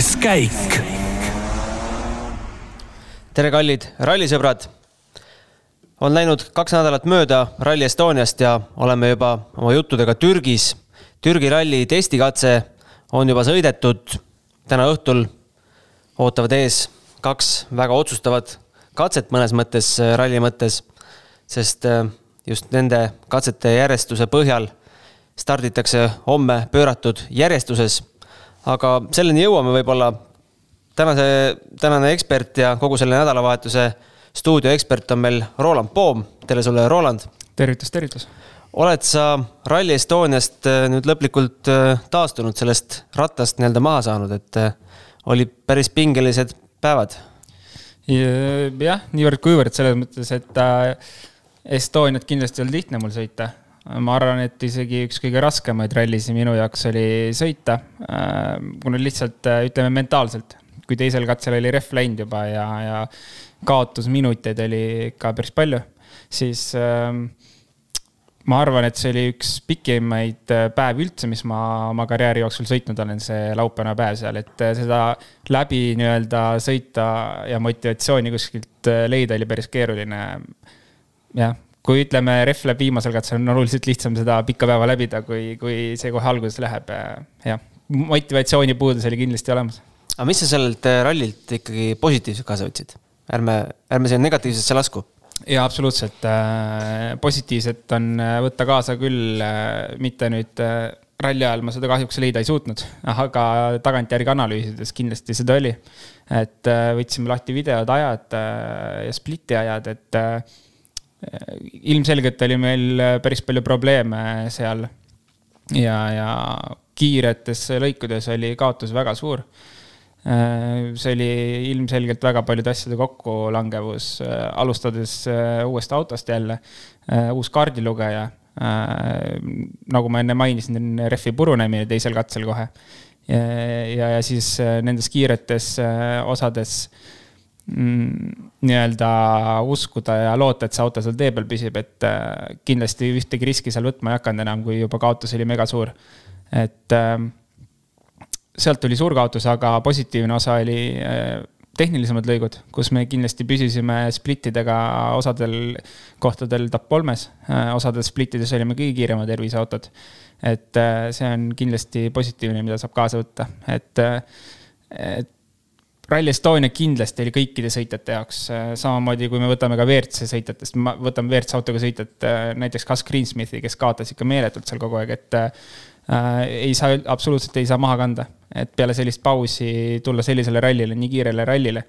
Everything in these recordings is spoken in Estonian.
viies käik. tere, kallid rallisõbrad. on läinud kaks nädalat mööda Rally Estoniast ja oleme juba oma juttudega Türgis. Türgi ralli testikatse on juba sõidetud. täna õhtul ootavad ees kaks väga otsustavat katset mõnes mõttes, ralli mõttes, sest äh, just nende katsete järjestuse põhjal starditakse homme pööratud järjestuses. Aga selleni jõuame võib-olla. tänase, tänane ekspert ja kogu selle nädalavahetuse stuudioekspert on meil Roland Poom. tere sulle, Roland. tervitus, tervitus. oled sa Rally Estoniast äh, nüüd lõplikult äh, taastunud, sellest rattast nii-öelda maha saanud, et äh, olid päris pingelised päevad? jah, niivõrd-kuivõrd selles mõttes, et Estoniat kindlasti ei olnud lihtne mul sõita ma arvan, et isegi üks kõige raskemaid rallisid minu jaoks oli sõita. Äh, kuna lihtsalt äh, ütleme mentaalselt, kui teisel katsel oli rehv läinud juba ja, ja kaotusminuteid oli ikka päris palju, siis ähm, ma arvan, et see oli üks pikimaid äh, päevi üldse, mis ma oma karjääri jooksul sõitnud olen, see laupäevane päev seal, et seda läbi nii-öelda sõita ja motivatsiooni kuskilt leida oli päris keeruline. jah kui ütleme, rehv läheb viimasel katsel, on oluliselt lihtsam seda pikka päeva läbida, kui, kui see kohe alguses läheb. jah, motivatsiooni puudus oli kindlasti olemas. aga mis sa sellelt äh, rallilt ikkagi positiivselt kaasa võtsid? ärme, ärme sinna negatiivsesse lasku. jaa, absoluutselt. Äh, positiivset on äh, võtta kaasa küll, mitte nüüd ralli ajal ma seda kahjuks leida ei suutnud, aga tagantjärgi analüüsides kindlasti seda oli. et võtsime lahti videod, ajad ja spliti ajad, et ilmselgelt oli meil päris palju probleeme seal. ja, ja kiiretes lõikudes oli kaotus väga suur. see oli ilmselgelt väga paljude asjade kokkulangevus, alustades uuest autost jälle, uus kaardilugeja. nagu ma enne mainisin, rehvi purunemine teisel katsel kohe. ja, ja, ja siis nendes kiiretes osades Mm, nii-öelda uskuda ja loota, et see auto seal tee peal püsib, et äh, kindlasti ühtegi riski seal võtma ei hakanud enam, kui juba kaotus oli mega suur. et ähm, sealt tuli suur kaotus, aga positiivne osa oli äh, tehnilisemad lõigud, kus me kindlasti püsisime splittidega osadel kohtadel top kolmes, äh, osades splittides olime kõige kiiremad terviseautod. et see on kindlasti positiivne, mida saab kaasa võtta, et, et Rally Estonia kindlasti oli kõikide sõitjate jaoks, äh, samamoodi kui me võtame ka WRC sõitjatest, võtame WRC autoga sõitjat, äh, näiteks Gus Greensmithi, kes kaotas ikka meeletult seal kogu aeg, et äh, ei saa, absoluutselt ei saa maha kanda. et peale sellist pausi tulla sellisele rallile, nii kiirele rallile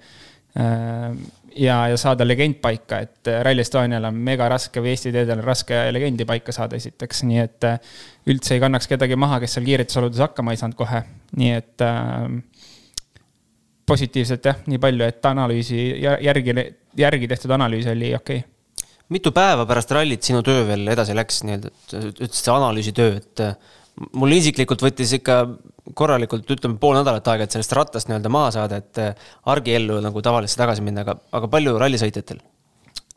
äh, ja, ja saada legend paika, et Rally Estonial on mega raske või Eesti teedel on raske legendi paika saada esiteks, nii et üldse ei kannaks kedagi maha, kes seal kiirusoludes hakkama ei saanud kohe, nii et äh, positiivselt jah, nii palju, et analüüsi järgi, järgi tehtud analüüs oli okei okay. mitu päeva pärast rallit sinu töö veel edasi läks nii-öelda, ütlesid see analüüsitöö, et äh, mul isiklikult võttis ikka korralikult, ütleme pool nädalat aega, et sellest rattast nii-öelda maha saada, et äh, argiellu nagu tavalisse tagasi minna, aga, aga palju rallisõitjatel?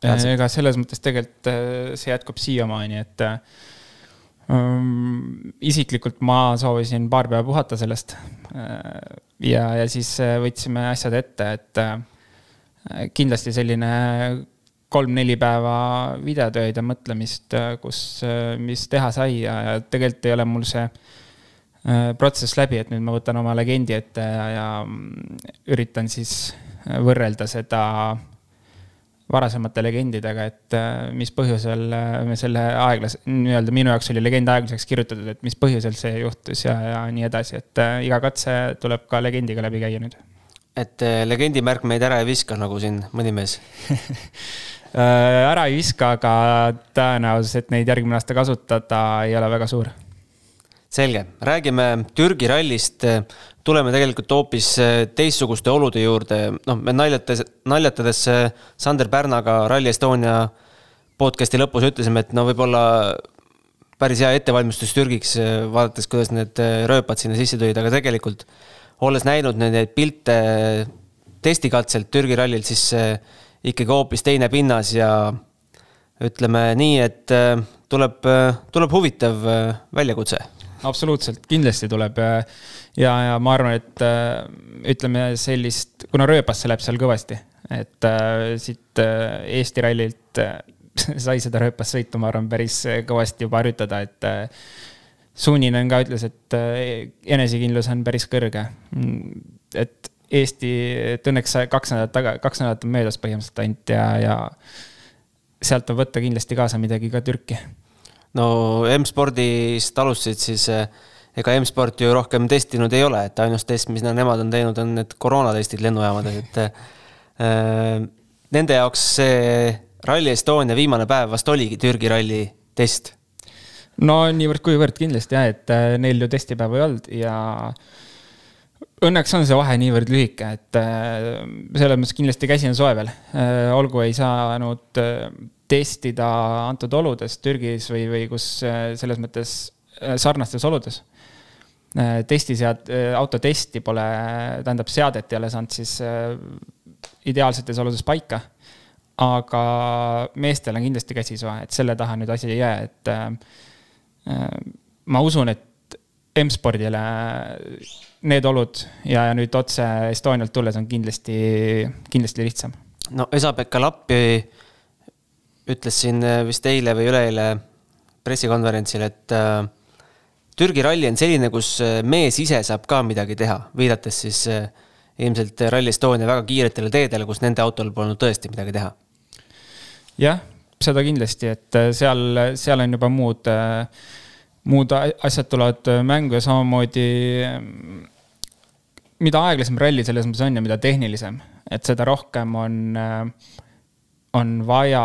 ega selles mõttes tegelikult äh, see jätkub siiamaani, et isiklikult ma soovisin paar päeva puhata sellest ja, ja siis äh, võtsime asjad ette, et äh, kindlasti selline kolm-neli päeva videotööd ja mõtlemist, äh, kus, mis teha sai ja, ja tegelikult ei ole mul see protsess läbi, et nüüd ma võtan oma legendi ette ja, ja mm, üritan siis võrrelda seda varasemate legendidega, et äh, mis põhjusel äh, me selle aeglas-, nii-öelda minu jaoks oli legend aeglaseks kirjutatud, et mis põhjusel see juhtus ja, ja nii edasi, et äh, iga katse tuleb ka legendiga läbi käia nüüd. et legendi märk meid ära ei viska, nagu siin mõni mees ära ei viska, aga tõenäosus, et neid järgmine aasta kasutada, ei ole väga suur selge, räägime Türgi rallist. Tuleme tegelikult hoopis äh, teistsuguste olude juurde, noh, me naljatades, naljatades äh, Sander Pärnaga Rally Estonia podcast'i lõpus ütlesime, et no võib-olla päris hea ettevalmistus Türgiks, äh, vaadates, kuidas need rööpad sinna sisse tulid, aga tegelikult olles näinud neid pilte testikatselt Türgi rallilt, siis ikkagi hoopis teine pinnas ja ütleme nii, et tuleb, tuleb huvitav väljakutse absoluutselt, kindlasti tuleb ja, ja, ja ma arvan, et ütleme sellist, kuna rööpasse läheb seal kõvasti, et äh, siit äh, Eesti rallilt äh, sai seda rööpassõitu, ma arvan, päris kõvasti juba harjutada, et äh, Suuninen ka ütles, et äh, enesekindlus on päris kõrge. et Eesti, et õnneks kaks nädalat taga, kaks nädalat on möödas põhimõtteliselt ainult ja, ja sealt võib võtta kindlasti kaasa midagi ka Türki. No M-spordist alustasid, siis äh, ega M-sport ju rohkem testinud ei ole, et ainus test, mis nemad on teinud, on need koroonatestid lennujaamades, et äh, nende jaoks see Rally Estonia viimane päev vast oligi Türgi ralli test. no niivõrd-kuivõrd kindlasti jah, et äh, neil ju testipäeva ei olnud ja õnneks on see vahe niivõrd lühike, et selles mõttes kindlasti käsi on soe veel. Olgu ei saanud testida antud oludes Türgis või, või kus selles mõttes sarnastes oludes. testisead-, autotesti pole, tähendab seadet ei ole saanud siis ideaalsetes oludes paika aga meestel on kindlasti käsi soe, et selle taha nüüd asi ei jää, et äh, ma usun, et M-spordile need olud ja nüüd otse Estonialt tulles on kindlasti, kindlasti lihtsam. no Esa-Pekka Lappi ütles siin vist eile või üleeile pressikonverentsil, et äh, Türgi ralli on selline, kus mees ise saab ka midagi teha, viidates siis äh, ilmselt Rally Estonia väga kiiretele teedele, kus nende autol polnud tõesti midagi teha. Jah, seda kindlasti, et äh, seal, seal on juba muud, äh, muud asjad tulevad äh, mängu ja samamoodi mida aeglasem ralli selles mõttes on ja mida tehnilisem, et seda rohkem on, on vaja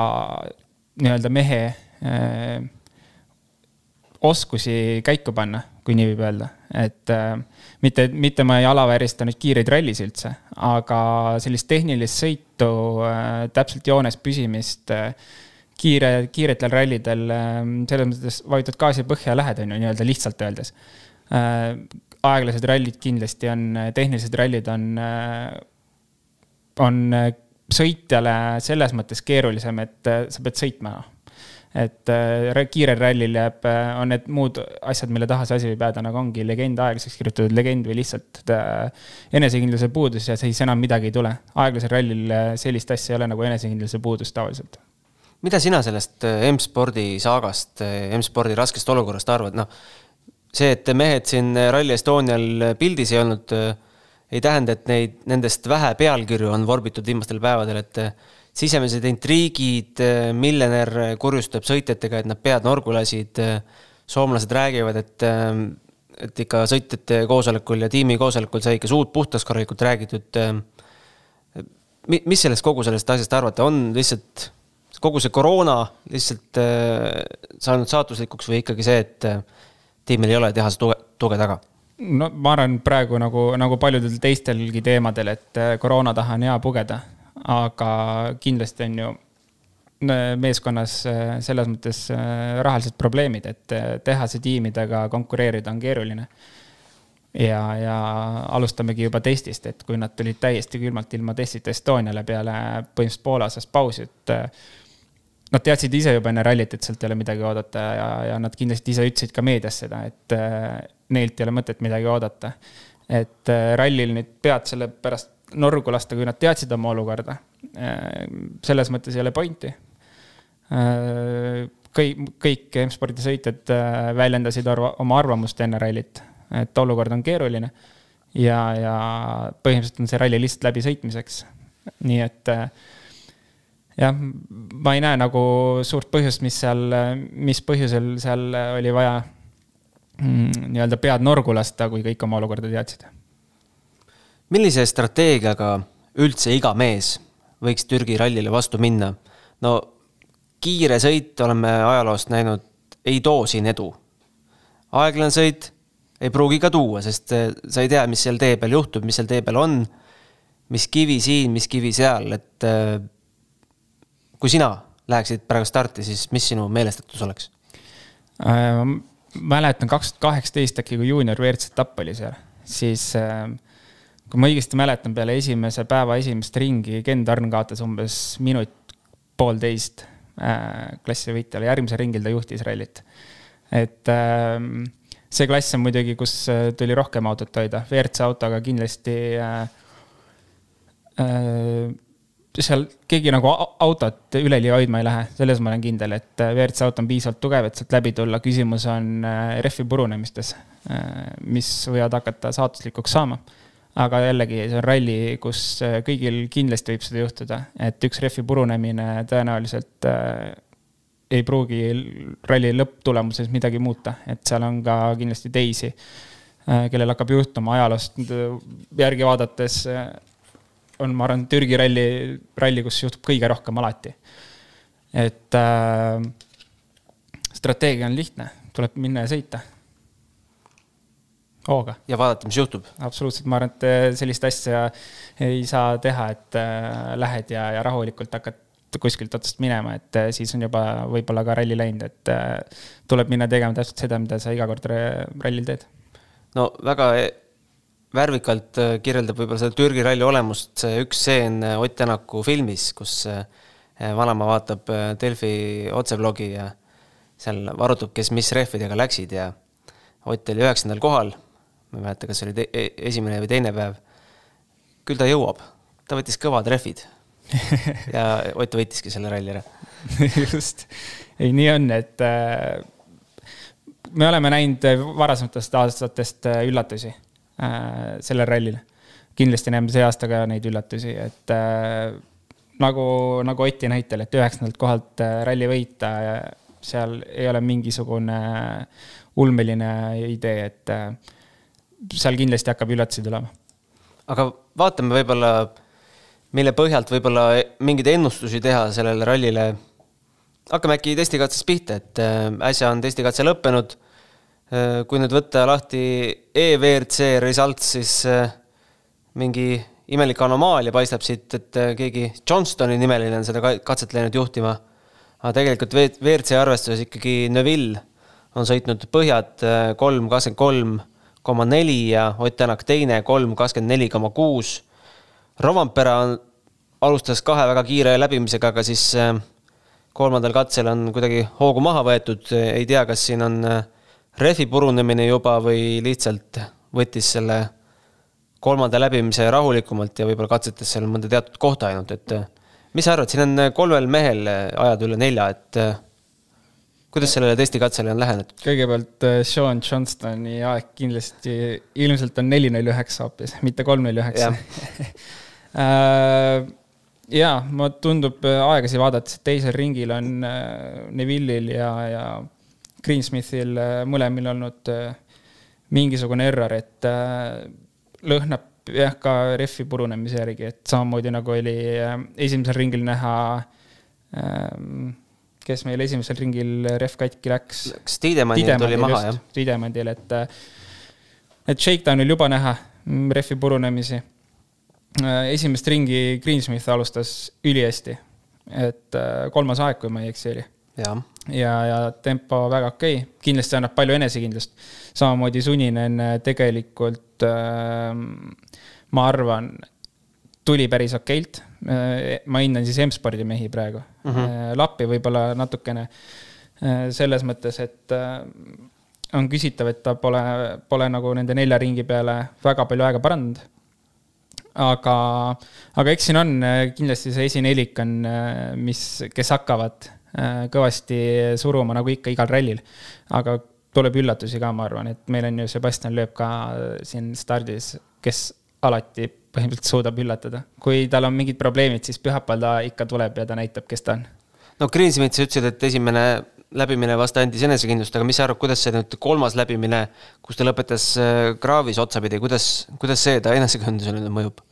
nii-öelda mehe oskusi käiku panna, kui nii võib öelda, et äh, mitte, mitte ma ei alaväärista nüüd kiireid rallis üldse, aga sellist tehnilist sõitu äh,, täpselt joones püsimist äh,, kiire, kiiretel rallidel äh, selles mõttes vajutad gaasi põhja ja lähed, on ju, nii-öelda lihtsalt öeldes äh,. aeglased rallid kindlasti on, tehnilised rallid on äh,, on äh, sõitjale selles mõttes keerulisem, et äh, sa pead sõitma et äh, kiirel rallil jääb, äh, on need muud asjad, mille taha see asi võib jääda, nagu ongi legend aeglaseks kirjutatud legend või lihtsalt äh, enesekindluse puudus ja siis enam midagi ei tule. aeglasel rallil sellist asja ei ole nagu enesekindluse puudus tavaliselt. mida sina sellest M-spordi saagast, M-spordi raskest olukorrast arvad, noh, see, et mehed siin Rally Estonial pildis ei olnud, ei tähenda, et neid, nendest vähe pealkirju on vorbitud viimastel päevadel, et sisemised intriigid, äh, miljonär kurjustab sõitjatega, et nad pead norgu lasid. Äh, soomlased räägivad, et, äh, et ikka sõitjate koosolekul ja tiimi koosolekul sai ikka suud puhtaks korralikult räägitud. mis sellest kogu sellest asjast arvate, on lihtsalt kogu see koroona lihtsalt saanud saatuslikuks või ikkagi see, et tiimil ei ole tehase tuge, tuge taga? No ma arvan praegu nagu, nagu paljudel teistelgi teemadel, et koroona taha on hea pugeda aga kindlasti on ju äh, meeskonnas äh, selles mõttes äh, rahalised probleemid, et tehase tiimidega konkureerida on keeruline. ja, ja alustamegi juba testist, et kui nad tulid täiesti külmalt ilma testita Estoniale peale põhimõtteliselt pooleaastast pausi, et nad teadsid ise juba enne rallit, et sealt ei ole midagi oodata ja, ja nad kindlasti ise ütlesid ka meedias seda, et neilt ei ole mõtet midagi oodata. et rallil nüüd pead selle pärast norgu lasta, kui nad teadsid oma olukorda. Äh, selles mõttes ei ole pointi. Äh, kõik, kõik M-spordi sõitjad äh, väljendasid arva, oma arvamust enne rallit, et olukord on keeruline. ja, ja põhimõtteliselt on see ralli lihtsalt läbisõitmiseks. nii et jah, ma ei näe nagu suurt põhjust, mis seal, mis põhjusel seal oli vaja nii-öelda pead norgu lasta, kui kõik oma olukorda teadsid millise strateegiaga üldse iga mees võiks Türgi rallile vastu minna? no kiire sõit, oleme ajaloost näinud, ei too siin edu. aeglane sõit ei pruugi ka tuua, sest eh, sa ei tea, mis seal tee peal juhtub, mis seal tee peal on, mis kivi siin, mis kivi seal, et eh, kui sina läheksid praegu starti, siis mis sinu meelestatus oleks äh,? Mäletan kaks tuhat kaheksateist äkki, kui juunior WRC etapp oli seal, siis äh, kui ma õigesti mäletan, peale esimese päeva esimest ringi Ken Tarn kaotas umbes minut, poolteist äh, klassi võitjale, järgmisel ringil ta juhtis rallit. et äh, see klass on muidugi, kus tuli rohkem autot hoida, WRC autoga kindlasti äh, äh, seal keegi nagu autot üleliia hoidma ei lähe, selles ma olen kindel, et WRC auto on piisavalt tugev, et sealt läbi tulla, küsimus on rehvi purunemistes, mis võivad hakata saatuslikuks saama aga jällegi, see on ralli, kus äh, kõigil kindlasti võib seda juhtuda, et üks rehvi purunemine tõenäoliselt äh, ei pruugi ralli lõpptulemuses midagi muuta, et seal on ka kindlasti teisi, äh, kellel hakkab juhtuma ajaloost järgi vaadates. On, ma arvan, Türgi ralli, ralli, kus juhtub kõige rohkem alati. et äh, strateegia on lihtne, tuleb minna ja sõita hooga. ja vaadata, mis juhtub. absoluutselt, ma arvan, et äh, sellist asja ei saa teha, et äh, lähed ja, ja rahulikult hakkad kuskilt otsast minema, et äh, siis on juba võib-olla ka ralli läinud, et tuleb minna tegema täpselt seda, mida sa iga kord rallil teed. no väga värvikalt kirjeldab võib-olla seda Türgi ralli olemust. See üks stseen Ott Tänaku filmis, kus vanaema vaatab Delfi otseblogi ja seal arutab, kes mis rehvidega läksid ja Ott oli üheksandal kohal. Ma ei mäleta, kas see oli e-, esimene või teine päev. küll ta jõuab, ta võttis kõvad rehvid. Ja Ott võitiski selle ralli ära. Just, ei nii on, et äh, me oleme näinud varasematest aastatest äh, üllatusi. äh, sellel rallil. kindlasti näeme see aasta ka neid üllatusi, et äh, nagu, nagu Oti näitel, et üheksandalt kohalt äh, ralli võita, seal ei ole mingisugune ulmeline idee, et äh, seal kindlasti hakkab üllatusi tulema. aga vaatame võib-olla, mille põhjalt võib-olla mingeid ennustusi teha sellele rallile. hakkame äkki testikatsest pihta, et äh, äsja on testikatse lõppenud. Äh, kui nüüd võtta lahti EWRC results, siis äh, mingi imelik anomaalia paistab siit, et keegi Johnstoni nimeline on seda katset läinud juhtima. aga tegelikult WRC arvestuses ikkagi Neville on sõitnud põhjad kolm, kakskümmend kolm koma neli ja Ott Tänak teine, kolm, kakskümmend neli koma kuus. Rovampera on, alustas kahe väga kiire läbimisega, aga siis äh, kolmandal katsel on kuidagi hoogu maha võetud, ei tea, kas siin on äh, rehvi purunemine juba või lihtsalt võttis selle kolmanda läbimise rahulikumalt ja võib-olla katsetas seal mõnda teatud kohta ainult, et äh, mis sa arvad, siin on kolmel mehel ajad üle nelja, et kuidas sellele testikatsele on lähenenud? kõigepealt Sean Johnstoni aeg kindlasti ilmselt on neli null üheksa hoopis, mitte kolm null üheksa. Jaa, ma tundub aegasi vaadates, et teisel ringil on Neville'il ja, ja Greensmithil mõlemil olnud mingisugune error, et lõhnab jah, ka rehvi purunemise järgi, et samamoodi nagu oli esimesel ringil näha ähm, kes meil esimesel ringil ref katki läks. Läks Tiidemannil tuli maha, jah. Tiidemannil, et, et Shakedownil juba näha refi purunemisi. esimest ringi Greensmith alustas ülihästi, et kolmas aeg, kui ma ei eksi, oli. ja, ja, ja tempo väga okei okay., kindlasti annab palju enesekindlust. samamoodi Suninen tegelikult äh, ma arvan, tuli päris okeilt Äh, ma hindan siis M-spordi mehi praegu mm. -hmm. Lappi võib-olla natukene äh, selles mõttes, et on küsitav, et ta pole, pole nagu nende nelja ringi peale väga palju aega parandanud. aga, aga eks siin on kindlasti see esinelik on, mis, kes hakkavad kõvasti suruma, nagu ikka igal rallil. aga tuleb üllatusi ka, ma arvan, et meil on ju Sebastian Loeb ka siin stardis, kes alati põhimõtteliselt suudab üllatada. kui tal on mingid probleemid, siis pühapäeval ta ikka tuleb ja ta näitab, kes ta on. no Greensmith, sa ütlesid, et esimene läbimine vast andis enesekindlust, aga mis sa arvad, kuidas see nüüd kolmas läbimine, kus ta lõpetas kraavis äh, otsapidi, kuidas, kuidas see ta enesekindlusele mõjub?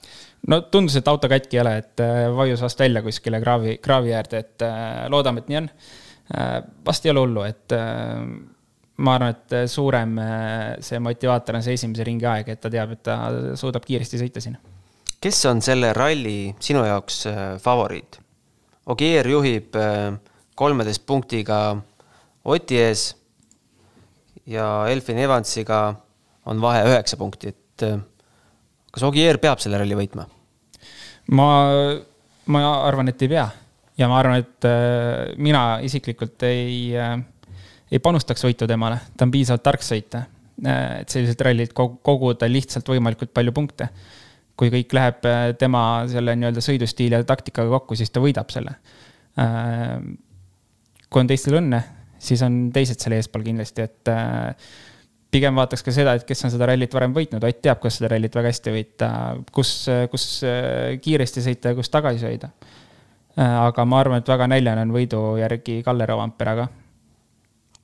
No tundus, et auto katki ei ole, et äh, vajus vast välja kuskile kraavi, kraavi äärde, et äh, loodame, et nii on. vast ei ole hullu, et ma arvan, et suurem see motivaator on see esimese ringi aeg, et ta teab, et ta suudab kiiresti sõita siin kes on selle ralli sinu jaoks äh, favoriit? Ogier juhib äh, kolmeteist punktiga Oti ees ja Elfin Evansiga on vahe üheksa punkti, et äh, kas Ogier peab selle ralli võitma? ma, ma arvan, et ei pea ja ma arvan, et mina isiklikult ei, ei panustaks võitu temale, ta on piisavalt tark sõita et sellised rallid koguda lihtsalt võimalikult palju punkte. kui kõik läheb tema selle nii-öelda sõidustiili ja taktikaga kokku, siis ta võidab selle. kui on teistel õnne, siis on teised seal eespool kindlasti, et pigem vaataks ka seda, et kes on seda rallit varem võitnud, Ott teab, kuidas seda rallit väga hästi võita, kus, kus kiiresti sõita ja kus tagasi hoida. aga ma arvan, et väga näljane on võidu järgi Kalle Rovampere ka.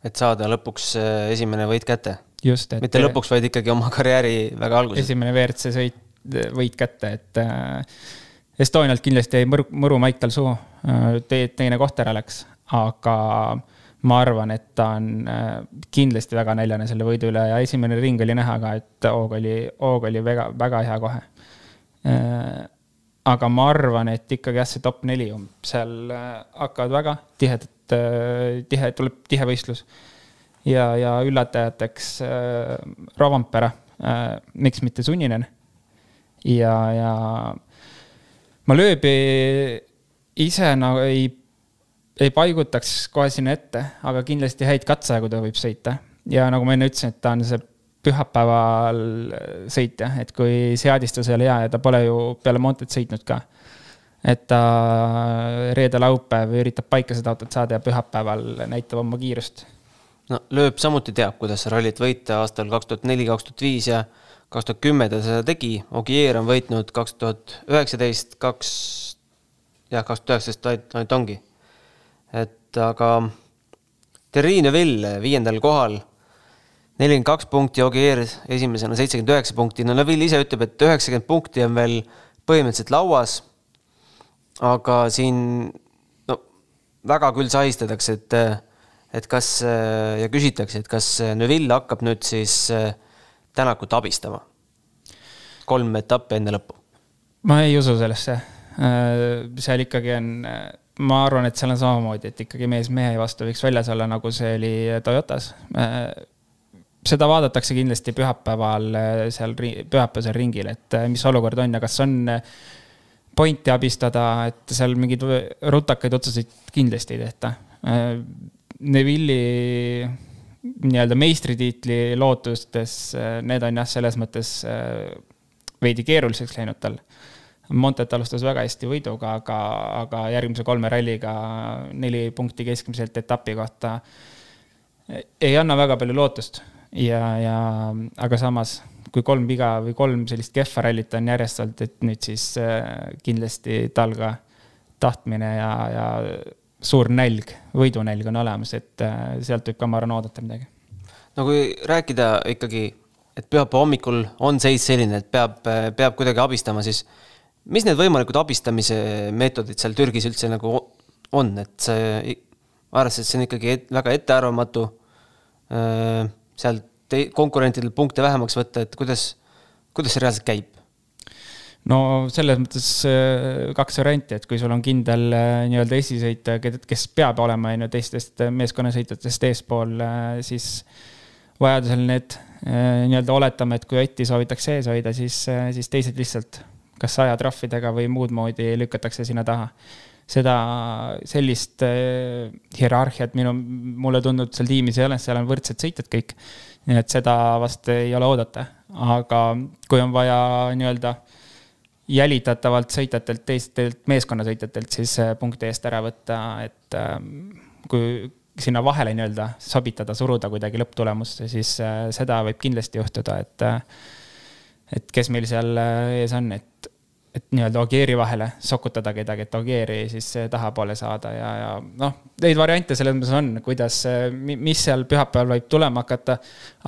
et saada lõpuks äh, esimene võit kätte? just, et. mitte lõpuks, vaid ikkagi oma karjääri väga alguses. esimene WRC sõit, võit kätte, et äh, Estonialt kindlasti jäi mõru, mõru maik tal suhu, äh, teine koht ära läks, aga ma arvan, et ta on äh, kindlasti väga näljane selle võidu üle ja esimene ring oli näha ka, et hoog oli, hoog oli väga, väga hea kohe. Äh, aga ma arvan, et ikkagi jah, see top neli, seal äh, hakkavad väga tihedad, tihe, tuleb tihe võistlus. ja, ja üllatajateks Rovanpera, miks mitte Sunninen. ja, ja ma lööbi ise nagu ei ei paigutaks kohe sinna ette, aga kindlasti häid katseaegu ta võib sõita. ja nagu ma enne ütlesin, et ta on see pühapäeval sõitja, et kui seadistus ei ole hea ja ta pole ju peale Montet sõitnud ka. et ta reede-laupäev üritab paika seda autot saada ja pühapäeval näitab oma kiirust. no lööb samuti teab, kuidas rallit võita aastal kaks tuhat neli, kaks tuhat viis ja kaks tuhat kümme ta seda tegi. Ogier on võitnud kaks tuhat üheksateist, kaks, jah, kaks tuhat üheksateist ainult ongi et aga Terrine Vill viiendal kohal, nelikümmend kaks punkti, Ogier esimesena seitsekümmend üheksa punkti, no Neville ise ütleb, et üheksakümmend punkti on veel põhimõtteliselt lauas. aga siin no väga küll sahistatakse, et, et kas ja küsitakse, et kas Neville hakkab nüüd siis Tänakut abistama. kolm etappi enne lõppu. ma ei usu sellesse. seal ikkagi on ma arvan, et seal on samamoodi, et ikkagi mees mehe vastu võiks väljas olla, nagu see oli Toyotas. seda vaadatakse kindlasti pühapäeval seal pühapäevasel ringil, et mis olukord on ja kas on pointi abistada, et seal mingeid rutakaid otsuseid kindlasti ei tehta. Neville'i nii-öelda meistritiitli lootustes, need on jah, selles mõttes veidi keeruliseks läinud tal Montet alustas väga hästi võiduga, aga, aga järgmise kolme ralliga neli punkti keskmiselt etapi kohta ei anna väga palju lootust ja, ja aga samas, kui kolm viga või kolm sellist kehva rallit on järjest olnud, et nüüd siis äh, kindlasti tal ka tahtmine ja, ja suur nälg, võidunälg on olemas, et äh, sealt võib ka, ma arvan, oodata midagi. no kui rääkida ikkagi, et pühapäeva hommikul on seis selline, et peab, peab kuidagi abistama, siis mis need võimalikud abistamise meetodid seal Türgis üldse nagu on, et see, arvestades, et see on ikkagi et, väga ettearvamatu, seal te-, konkurentidel punkte vähemaks võtta, et kuidas, kuidas see reaalselt käib? no selles mõttes kaks varianti, et kui sul on kindel nii-öelda esisõitja, kes peab olema, on ju, teistest meeskonnasõitjatest eespool, siis vajadusel need nii-öelda oletame, et kui Otti soovitakse ees hoida, siis, siis teised lihtsalt kas ajatrahvidega või muud moodi lükatakse sinna taha. seda, sellist äh, hierarhiat minu, mulle tundub, seal tiimis ei ole, seal on võrdsed sõitjad kõik. nii et seda vast ei ole oodata, aga kui on vaja nii-öelda jälitatavalt sõitjatelt, teistelt meeskonnasõitjatelt siis äh, punkti eest ära võtta, et ähm, kui sinna vahele nii-öelda sobitada, suruda kuidagi lõpptulemusse, siis äh, seda võib kindlasti juhtuda, et et kes meil seal ees on, et et nii-öelda Ogieri vahele sokutada kedagi, et Ogieri siis tahapoole saada ja, ja noh, neid variante selles mõttes on, kuidas, mis seal pühapäeval võib tulema hakata.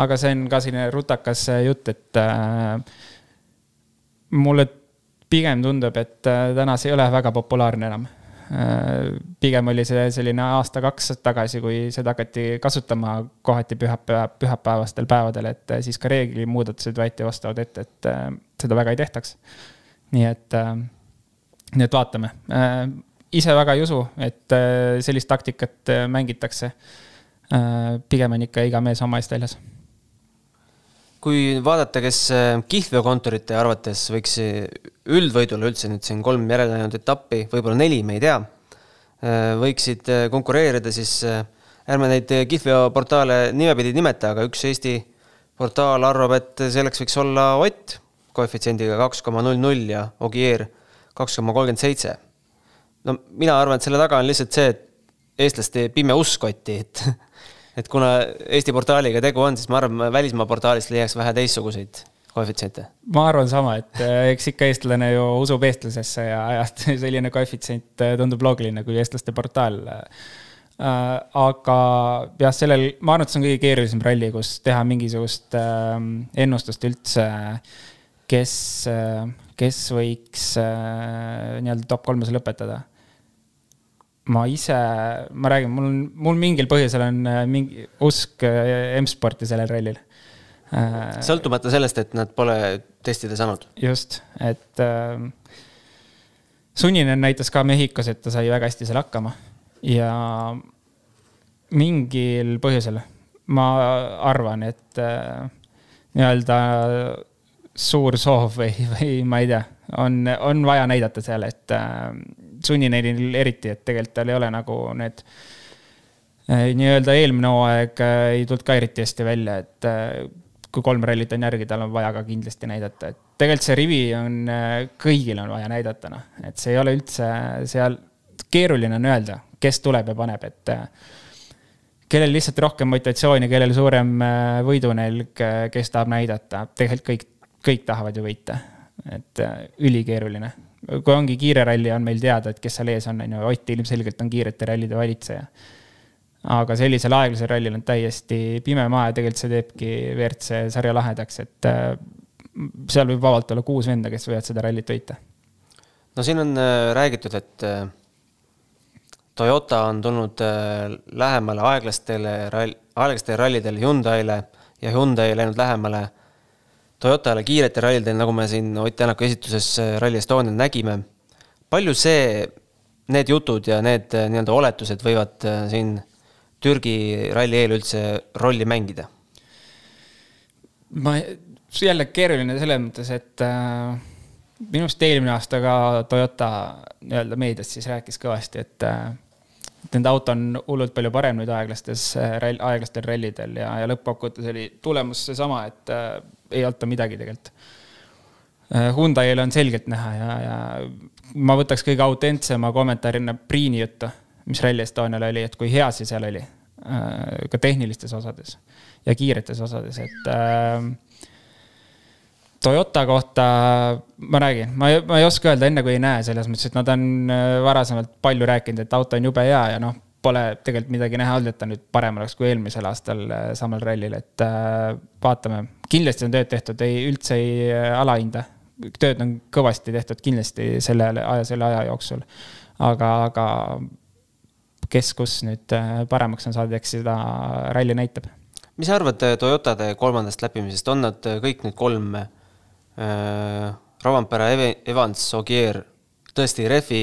aga see on ka selline rutakas jutt, et äh, mulle pigem tundub, et äh, täna see ei ole väga populaarne enam äh,. Pigem oli see selline aasta-kaks tagasi, kui seda hakati kasutama kohati pühapäeva, pühapäevastel päevadel, et siis ka reeglimuudatused võeti vastavalt ette, et äh, seda väga ei tehtaks nii et, äh, nii et vaatame. Äh, ise väga ei usu, et sellist taktikat mängitakse. pigem on ikka iga mees oma eest väljas kui vaadata, kes kihlveokontorite arvates võiks üldvõidule üldse nüüd siin kolm järeleläinud etappi, võib-olla neli, me ei tea, võiksid konkureerida, siis ärme neid kihlveoportaale nimepidi nimeta, aga üks Eesti portaal arvab, et selleks võiks olla Ott koefitsiendiga kaks koma null null ja Ogier kaks koma kolmkümmend seitse. no mina arvan, et selle taga on lihtsalt see, et eestlaste pime usk Otti, et et kuna Eesti portaaliga tegu on, siis ma arvan, välismaa portaalist leiaks vähe teistsuguseid koefitsiente. ma arvan sama, et äh, eks ikka eestlane ju usub eestlasesse ja, ja selline koefitsient äh, tundub loogiline, kui eestlaste portaal Äh, aga jah, sellel, ma arvan, et see on kõige keerulisem ralli, kus teha mingisugust ähm, ennustust üldse, kes, äh, kes võiks äh, nii-öelda top kolmes lõpetada. Ma ise, ma räägin, mul on, mul mingil põhjusel on mingi usk M-sporti sellel rallil. sõltumata sellest, et nad pole testida saanud. just, et äh, Sunninen näitas ka Mehhikos, et ta sai väga hästi seal hakkama ja mingil põhjusel ma arvan, et äh, nii-öelda suur soov või, või ma ei tea, on, on vaja näidata seal, et äh, sunnineil eriti, et tegelikult tal ei ole nagu need äh, nii-öelda eelmine hooaeg äh, ei tulnud ka eriti hästi välja, et äh, kui kolm rallit on järgi, tal on vaja ka kindlasti näidata, et tegelikult see rivi on, äh, kõigil on vaja näidata, noh, et see ei ole üldse seal, keeruline on öelda, kes tuleb ja paneb, et äh, kellel lihtsalt rohkem motivatsiooni, kellel suurem äh, võidunelg, äh, kes tahab näidata, tegelikult kõik, kõik tahavad ju võita. et ülikeeruline. kui ongi kiire ralli, on meil teada, et kes seal ees on, on ju, Ott ilmselgelt on kiirete rallide valitseja. aga sellisel aeglasel rallil on täiesti pime maa ja tegelikult see teebki WRC sarja lahedaks, et seal võib vabalt olla kuus venda, kes võivad seda rallit võita. no siin on räägitud, et Toyota on tulnud äh, lähemale aeglastele rall, aeglastele rallidele Hyundai'le ja Hyundai läinud lähemale Toyotale kiiretel rallidel, nagu me siin Ott Tänaku esituses äh, Rally Estonial nägime. palju see, need jutud ja need äh, nii-öelda oletused võivad siin Türgi ralli eel üldse rolli mängida? ma, jälle keeruline selles mõttes, et äh, minu arust eelmine aasta ka Toyota nii-öelda meedias siis rääkis kõvasti, et äh, et nende auto on hullult palju parem nüüd aeglastes äh, aeglastel rallidel ja, ja lõppkokkuvõttes oli tulemus seesama, et äh, ei olnud midagi tegelikult äh,. Hyundai'l on selgelt näha ja, ja ma võtaks kõige autentsema kommentaarina Priini juttu, mis Rally Estonial oli, et kui hea see seal oli äh,. ka tehnilistes osades ja kiiretes osades, et äh, Toyota kohta ma räägin, ma ei, ma ei oska öelda enne, kui ei näe, selles mõttes, et nad on äh, varasemalt palju rääkinud, et auto on jube hea ja noh, pole tegelikult midagi näha olnud, et ta nüüd parem oleks kui eelmisel aastal samal rallil, et äh, vaatame. Kindlasti on tööd tehtud, ei, üldse ei äh, alahinda. tööd on kõvasti tehtud kindlasti selle aja, selle aja jooksul. aga, aga kes, kus nüüd paremaks on saanud, eks seda ralli näitab. mis sa arvad Toyotade kolmandast läbimisest, on nad kõik need kolm äh, Rovanpera, Evans, Ogier tõesti rehvi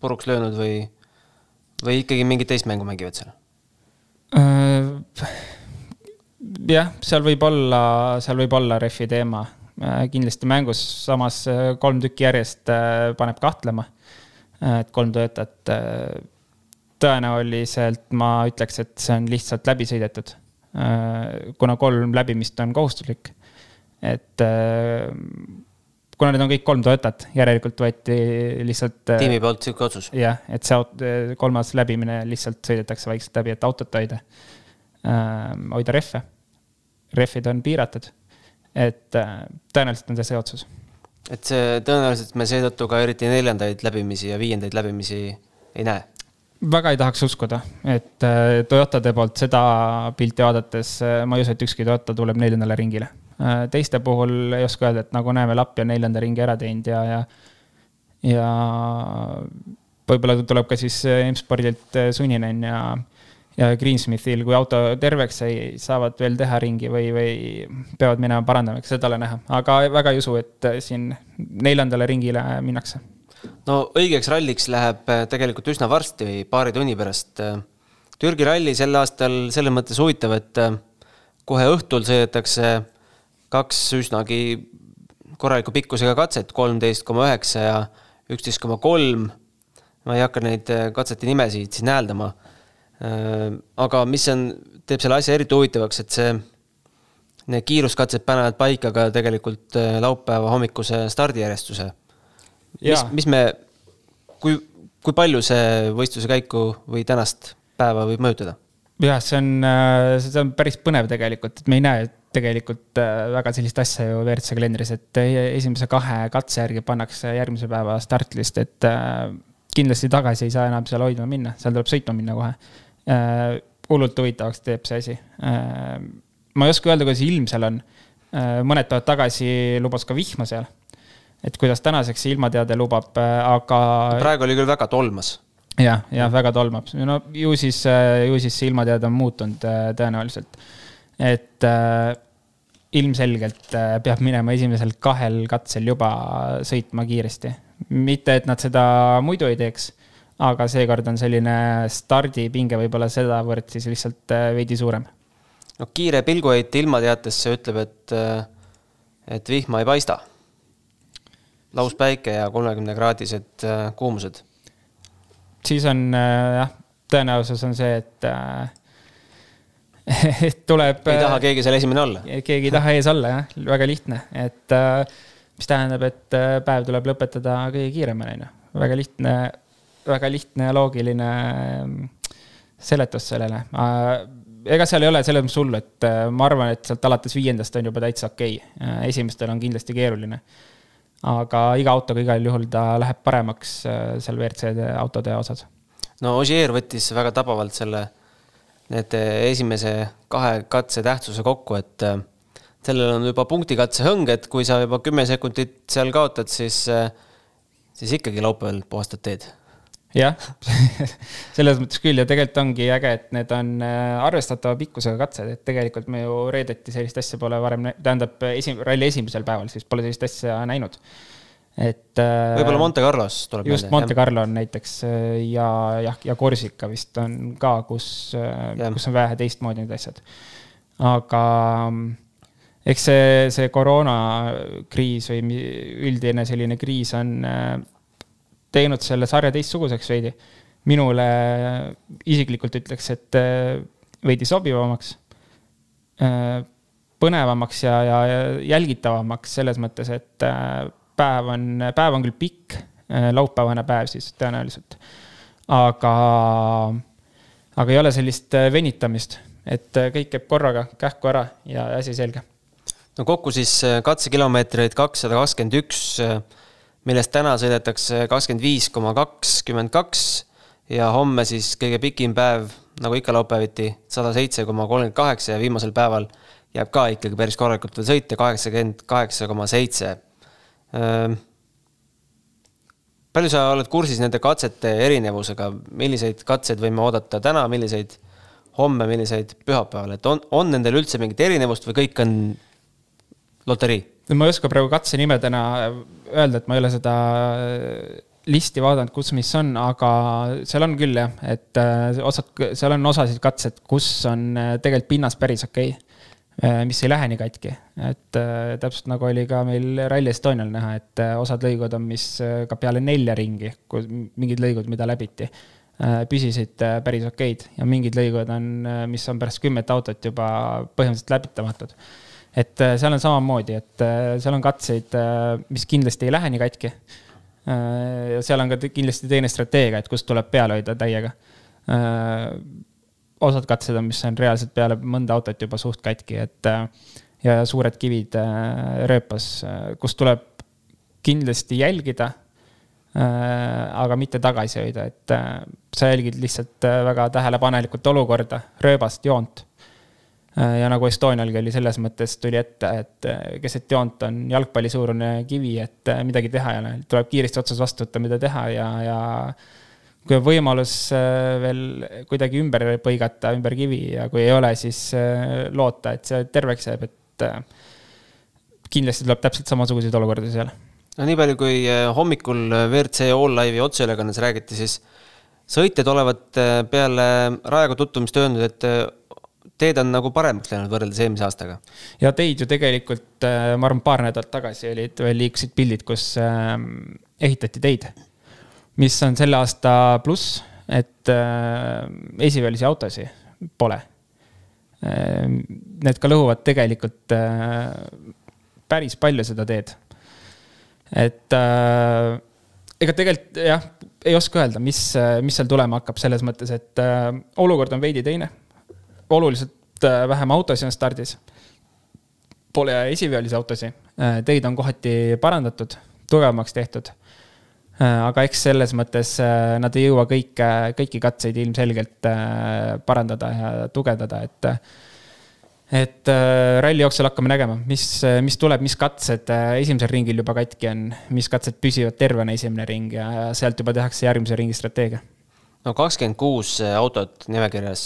puruks löönud või, või ikkagi mingit teist mängu mängivad seal äh,? Jah, seal võib olla, seal võib olla rehvi teema äh,. kindlasti mängus samas äh, kolm tükki järjest äh, paneb kahtlema, et kolm töötajat tõenäoliselt ma ütleks, et see on lihtsalt läbi sõidetud. kuna kolm läbimist on kohustuslik et kuna need on kõik kolm Toyotat, järelikult võeti lihtsalt. Tiimi poolt sihuke otsus. jah, et see kolmas läbimine lihtsalt sõidetakse vaikselt läbi, et autot hoida hoida rehve. Rehvid on piiratud, et äh, tõenäoliselt on see see otsus. et see tõenäoliselt me seetõttu ka eriti neljandaid läbimisi ja viiendaid läbimisi ei näe. Väga ei tahaks uskuda, et Toyotade poolt seda pilti vaadates ma ei usu, et ükski Toyota tuleb neljandale ringile. Äh, teiste puhul ei oska öelda, et nagu näeme, Lappi on neljanda ringi ära teinud ja, ja, ja võib-olla tuleb ka siis M-spordilt sunninen ja, ja Greensmithil, kui auto terveks sai, saavad veel teha ringi või, või peavad minema parandama, eks seda ole näha, aga väga ei usu, et siin neljandale ringile minnakse. no õigeks ralliks läheb tegelikult üsna varsti, paari tunni pärast. Türgi ralli sel aastal selles mõttes huvitav, et kohe õhtul sõidetakse kaks üsnagi korraliku pikkusega katset, kolmteist koma üheksa ja üksteist koma kolm. ma ei hakka neid äh, katsete nimesid siin hääldama. Äh, aga mis on, teeb selle asja eriti huvitavaks, et see need kiiruskatsed panevad paika ka tegelikult äh, laupäeva hommikuse stardijärjestuse. mis, mis me, kui, kui palju see võistluse käiku või tänast päeva võib mõjutada? jah, see on, äh, see on päris põnev tegelikult, et me ei näe tegelikult väga sellist asja ju WRC kalendris, et esimese kahe katse järgi pannakse järgmise päeva startlist, et kindlasti tagasi ei saa enam seal hoidma minna, seal tuleb sõitma minna kohe. Hullult huvitavaks teeb see asi ma ei oska öelda, kuidas ilm seal on. Äh, mõned päevad tagasi lubas ka vihma seal. et kuidas tänaseks see ilmateade lubab, äh, aga. praegu oli küll väga tolmas. jah, jah, väga tolmab, no ju siis, äh, ju siis see ilmateade on muutunud tõenäoliselt. et äh, ilmselgelt peab minema esimesel kahel katsel juba sõitma kiiresti. mitte, et nad seda muidu ei teeks, aga seekord on selline stardipinge võib-olla sedavõrd siis lihtsalt veidi suurem no kiire pilguheit ilmateatesse ütleb, et, et vihma ei paista. lauspäike ja kolmekümnekraadised äh, kuumused. siis on äh, jah, tõenäosus on see, et äh, et tuleb. ei taha keegi seal esimene olla. keegi ei taha ees olla jah, väga lihtne, et mis tähendab, et päev tuleb lõpetada kõige kiiremini, on ju. väga lihtne, väga lihtne ja loogiline seletus sellele ega seal ei ole selles mõttes hullu, et äh, ma arvan, et sealt alates viiendast on juba täitsa okei okay.. Äh, esimestel on kindlasti keeruline. aga iga autoga igal juhul ta läheb paremaks äh, seal WRC autode osas. no Ogier võttis väga tabavalt selle, need esimese kahe katse tähtsuse kokku, et sellel on juba punktikatse hõng, et kui sa juba kümme sekundit seal kaotad, siis, siis ikkagi laupäeval puhastad teed jah selles mõttes küll ja tegelikult ongi äge, et need on äh, arvestatava pikkusega katsed, et tegelikult me ju reedeti sellist asja pole varem, tähendab esi-, ralli esimesel päeval siis pole sellist asja näinud. et. Äh, võib-olla Monte Carlos tuleb just. Monte Carlo on näiteks äh, ja jah, ja Korsika vist on ka, kus, kus on vähe teistmoodi need asjad. aga eks see, see koroonakriis või üldine selline kriis on teinud selle sarja teistsuguseks veidi. minule isiklikult ütleks, et äh, veidi sobivamaks, äh, põnevamaks ja, ja jälgitavamaks selles mõttes, et äh, päev on, päev on küll pikk, laupäevane päev siis tõenäoliselt. aga, aga ei ole sellist venitamist, et kõik käib korraga kähku ära ja asi selge. no kokku siis katsekilomeetreid kakssada kakskümmend üks millest täna sõidetakse kakskümmend viis koma kakskümmend kaks ja homme siis kõige pikim päev, nagu ikka laupäeviti, sada seitse koma kolmkümmend kaheksa ja viimasel päeval jääb ka ikkagi päris korralikult veel sõita, kaheksakümmend kaheksa koma seitse. palju sa oled kursis nende katsete erinevusega, milliseid katseid võime oodata täna, milliseid homme, milliseid pühapäeval, et on, on nendel üldse mingit erinevust või kõik on loterii? Ma ei oska praegu katsenimedena öelda, et ma ei ole seda listi vaadanud, kus mis on, aga seal on küll jah, et äh, osad, seal on osasid katsed, kus on äh, tegelikult pinnas päris okei okay, äh, mis ei lähe nii katki, et täpselt nagu oli ka meil Rally Estonial näha, et osad lõigud on, mis ka peale nelja ringi, mingid lõigud, mida läbiti, püsisid päris okeid. Ja mingid lõigud on, mis on pärast kümmet autot juba põhimõtteliselt läbitamatud et äh, seal on samamoodi, et äh, seal on katseid, äh, mis kindlasti ei lähe nii katki. seal on ka kindlasti teine strateegia, et kust tuleb peale hoida täiega. osad katsed on, mis on reaalselt peale mõnda autot juba suht katki, et ja suured kivid rööpas, kus tuleb kindlasti jälgida aga mitte tagasi hoida, et sa jälgid lihtsalt väga tähelepanelikult olukorda, rööbast, joont ja nagu Estonialgi oli selles mõttes tuli ette, et äh, keset joont on jalgpallisuurune kivi, et äh, midagi teha ei ole, tuleb kiiresti otsas vastu võtta, mida teha ja, ja kui on võimalus veel kuidagi ümber põigata, ümber kivi ja kui ei ole, siis loota, et see terveks jääb, et kindlasti tuleb täpselt samasuguseid olukordi seal. no nii palju, kui hommikul WRC All Live'i otseülekannes räägiti, siis sõitjad olevat peale Rajaga tutvumist öelnud, et teed on nagu paremaks läinud võrreldes eelmise aastaga. ja teid ju tegelikult, äh, ma arvan, paar nädalat tagasi olid, veel liikusid pildid, kus äh, ehitati teid. mis on selle aasta pluss, et äh, esivelisi autosid pole. Need ka lõhuvad tegelikult päris palju seda teed. et ega tegelikult jah, ei oska öelda, mis, mis seal tulema hakkab, selles mõttes, et olukord on veidi teine. Oluliselt äh, vähem autosid on stardis. Pole esiveolisi autosid äh,, teid on kohati parandatud, tugevamaks tehtud äh,. aga eks selles mõttes nad ei jõua kõike, kõiki katseid ilmselgelt parandada ja tugevdada, et et ralli jooksul hakkame nägema, mis, mis tuleb, mis katsed esimesel ringil juba katki on, mis katsed püsivad tervena esimene ring ja sealt juba tehakse järgmise ringi strateegia. no kakskümmend kuus autot nimekirjas.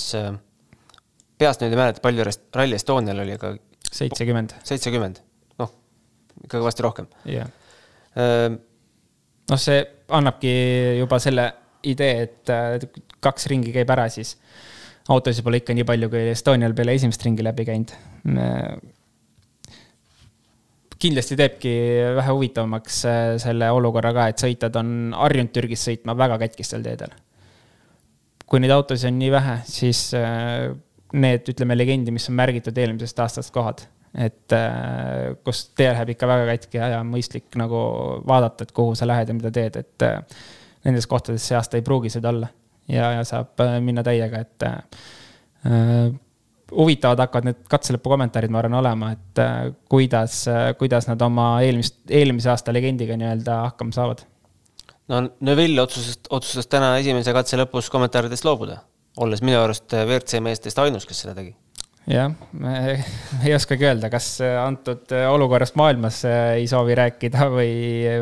Peast nüüd ei mäleta, palju Rally Estonial oli, aga. seitsekümmend. seitsekümmend, noh, ikka kõvasti rohkem. jah äh,. noh, see annabki juba selle idee, et kaks ringi käib ära, siis autosid pole ikka nii palju, kui Estonial peale esimest ringi läbi käinud. kindlasti teebki vähe huvitavamaks äh, selle olukorra ka, et sõitjad on harjunud Türgis sõitma väga katkistel teedel. kui neid autosid on nii vähe, siis äh, need, ütleme, legendi, mis on märgitud eelmisest aastast kohad, et äh, kus tee läheb ikka väga katki ja mõistlik nagu vaadata, et kuhu sa lähed ja mida teed, et nendes kohtades see aasta ei pruugi seda olla. Ja, ja saab äh, minna täiega, et äh, huvitavad hakkavad need katselõpu kommentaarid, ma arvan, olema, et äh, kuidas, äh, kuidas nad oma eelmist, eelmise aasta legendiga nii-öelda hakkama saavad. no Neville otsustas, otsustas täna esimese katse lõpus kommentaaridest loobuda, olles minu arust WRC meestest ainus, kes seda tegi jah, ei oskagi öelda, kas antud olukorrast maailmas ei soovi rääkida või,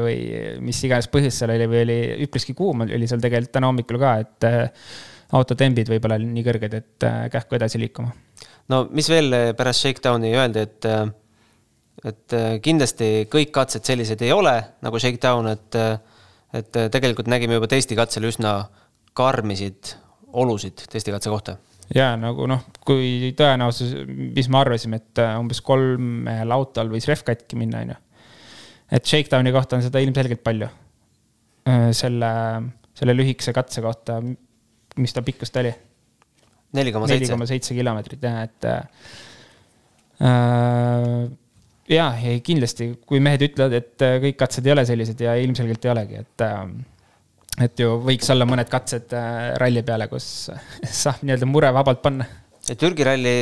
või mis iganes põhjus seal oli või oli üpriski kuum oli seal tegelikult täna hommikul ka, et äh, autotembid võib-olla nii kõrged, et äh, kähku edasi liikuma. no mis veel pärast Shakedowni öeldi, et, äh, et kindlasti kõik katsed sellised ei ole nagu Shakedown, et, et tegelikult nägime juba testikatsel üsna karmisid olusid testikatse kohta ja nagu noh, kui tõenäosus, mis me arvasime, et äh, umbes kolmel autol võis rehv katki minna, on ju. et Shakedowni kohta on seda ilmselgelt palju. Äh, selle, selle lühikese katse kohta, mis ta pikkus ta oli? neli koma seitse. neli koma seitse kilomeetrit jah, et äh,. ja, ei kindlasti, kui mehed ütlevad, et äh, kõik katsed ei ole sellised ja ilmselgelt ei olegi, et äh, et ju võiks olla mõned katsed äh, ralli peale, kus saab nii-öelda mure vabalt panna. Türgi ralli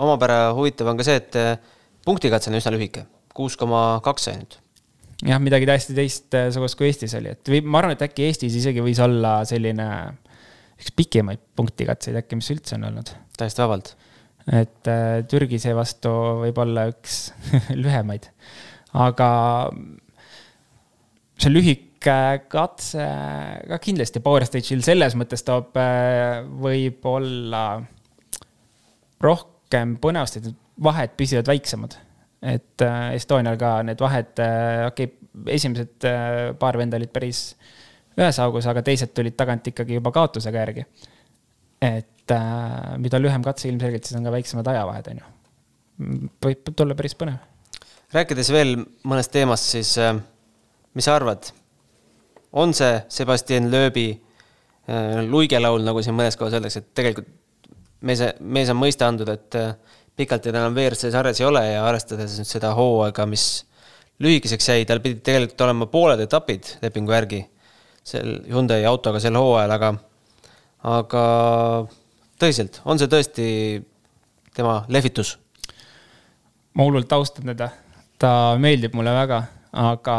omapära huvitav on ka see, et äh, punktikatse on üsna lühike, kuus koma kaks ainult. jah, midagi täiesti teistsugust kui Eestis oli, et või ma arvan, et äkki Eestis isegi võis olla selline üks pikimaid punktikatseid äkki, mis üldse on olnud. täiesti vabalt. et äh, Türgi seevastu võib olla üks lühemaid, aga see lühik katse ka kindlasti Power Stage'il selles mõttes toob äh, võib-olla rohkem põnevust, et vahed püsivad väiksemad. et äh, Estonial ka need vahed, äh, okei okay,, esimesed paar venda olid päris ühes augus, aga teised tulid tagant ikkagi juba kaotusega järgi. et mida lühem katse ilmselgelt, siis on ka väiksemad ajavahed, on ju. võib tulla päris põnev. rääkides veel mõnest teemast, siis mis sa arvad, on see Sebastian Loebi äh, luigelaul, nagu siin mõnes kohas öeldakse, et tegelikult mees, mees on mõista andnud, et äh, pikalt teda enam WRC sarjas ei ole ja arvestades nüüd seda hooaega, mis lühikeseks jäi, tal pidid tegelikult olema pooled etapid lepingu järgi sel Hyundai autoga sel hooajal, aga, aga tõsiselt, on see tõesti tema lehvitus? ma hullult austan teda, ta meeldib mulle väga, aga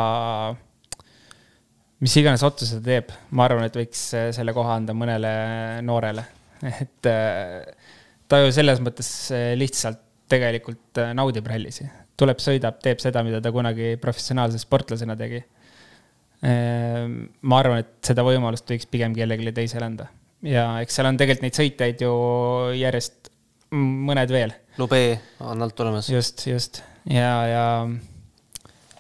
mis iganes otsuse ta teeb, ma arvan, et võiks äh, selle koha anda mõnele noorele, et äh, ta ju selles mõttes äh, lihtsalt tegelikult naudib rallisi, tuleb, sõidab, teeb seda, mida ta kunagi professionaalse sportlasena tegi. ma arvan, et seda võimalust võiks pigem kellelegi teisele anda ja eks seal on tegelikult neid sõitjaid ju järjest mõned veel. Lube on alt tulemas. just, just ja ja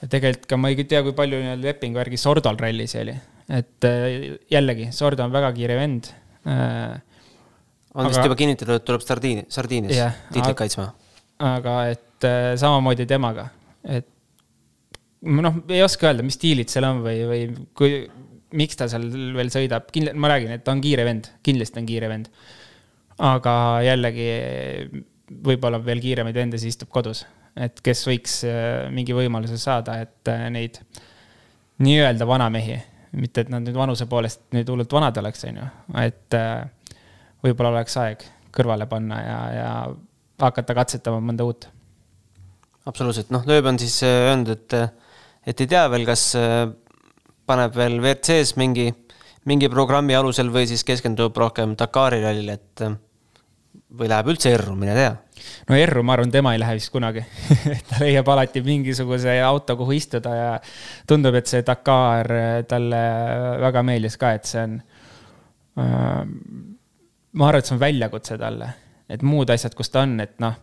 tegelikult ka ma ei tea, kui palju nii-öelda lepingu järgi Sordol rallis oli, et äh, jällegi, Sordo on väga kiire vend. Äh, on vist juba kinnitatud, et tuleb Sardiini, Sardiinis yeah, tiitlit kaitsma. aga et äh, samamoodi temaga, et noh, ei oska öelda, mis stiilid seal on või, või kui, miks ta seal veel sõidab, kindlasti, ma räägin, et ta on kiire vend, kindlasti on kiire vend. aga jällegi võib-olla veel kiiremaid vende, siis istub kodus. Et kes võiks mingi võimaluse saada, et neid nii-öelda vanamehi, mitte et nad nüüd vanuse poolest nüüd hullult vanad oleks, on ju, et võib-olla oleks aeg kõrvale panna ja, ja hakata katsetama mõnda uut. absoluutselt, noh, Lööb on siis öelnud, et, et ei tea veel, kas paneb veel WRC-s mingi, mingi programmi alusel või siis keskendub rohkem Dakari rallile, et või läheb üldse erru, mine tea. no erru, ma arvan, tema ei lähe vist kunagi ta leiab alati mingisuguse auto, kuhu istuda ja tundub, et see Dakar talle väga meeldis ka, et see on äh,. ma arvan, et see on väljakutse talle, et muud asjad, kus ta on, et noh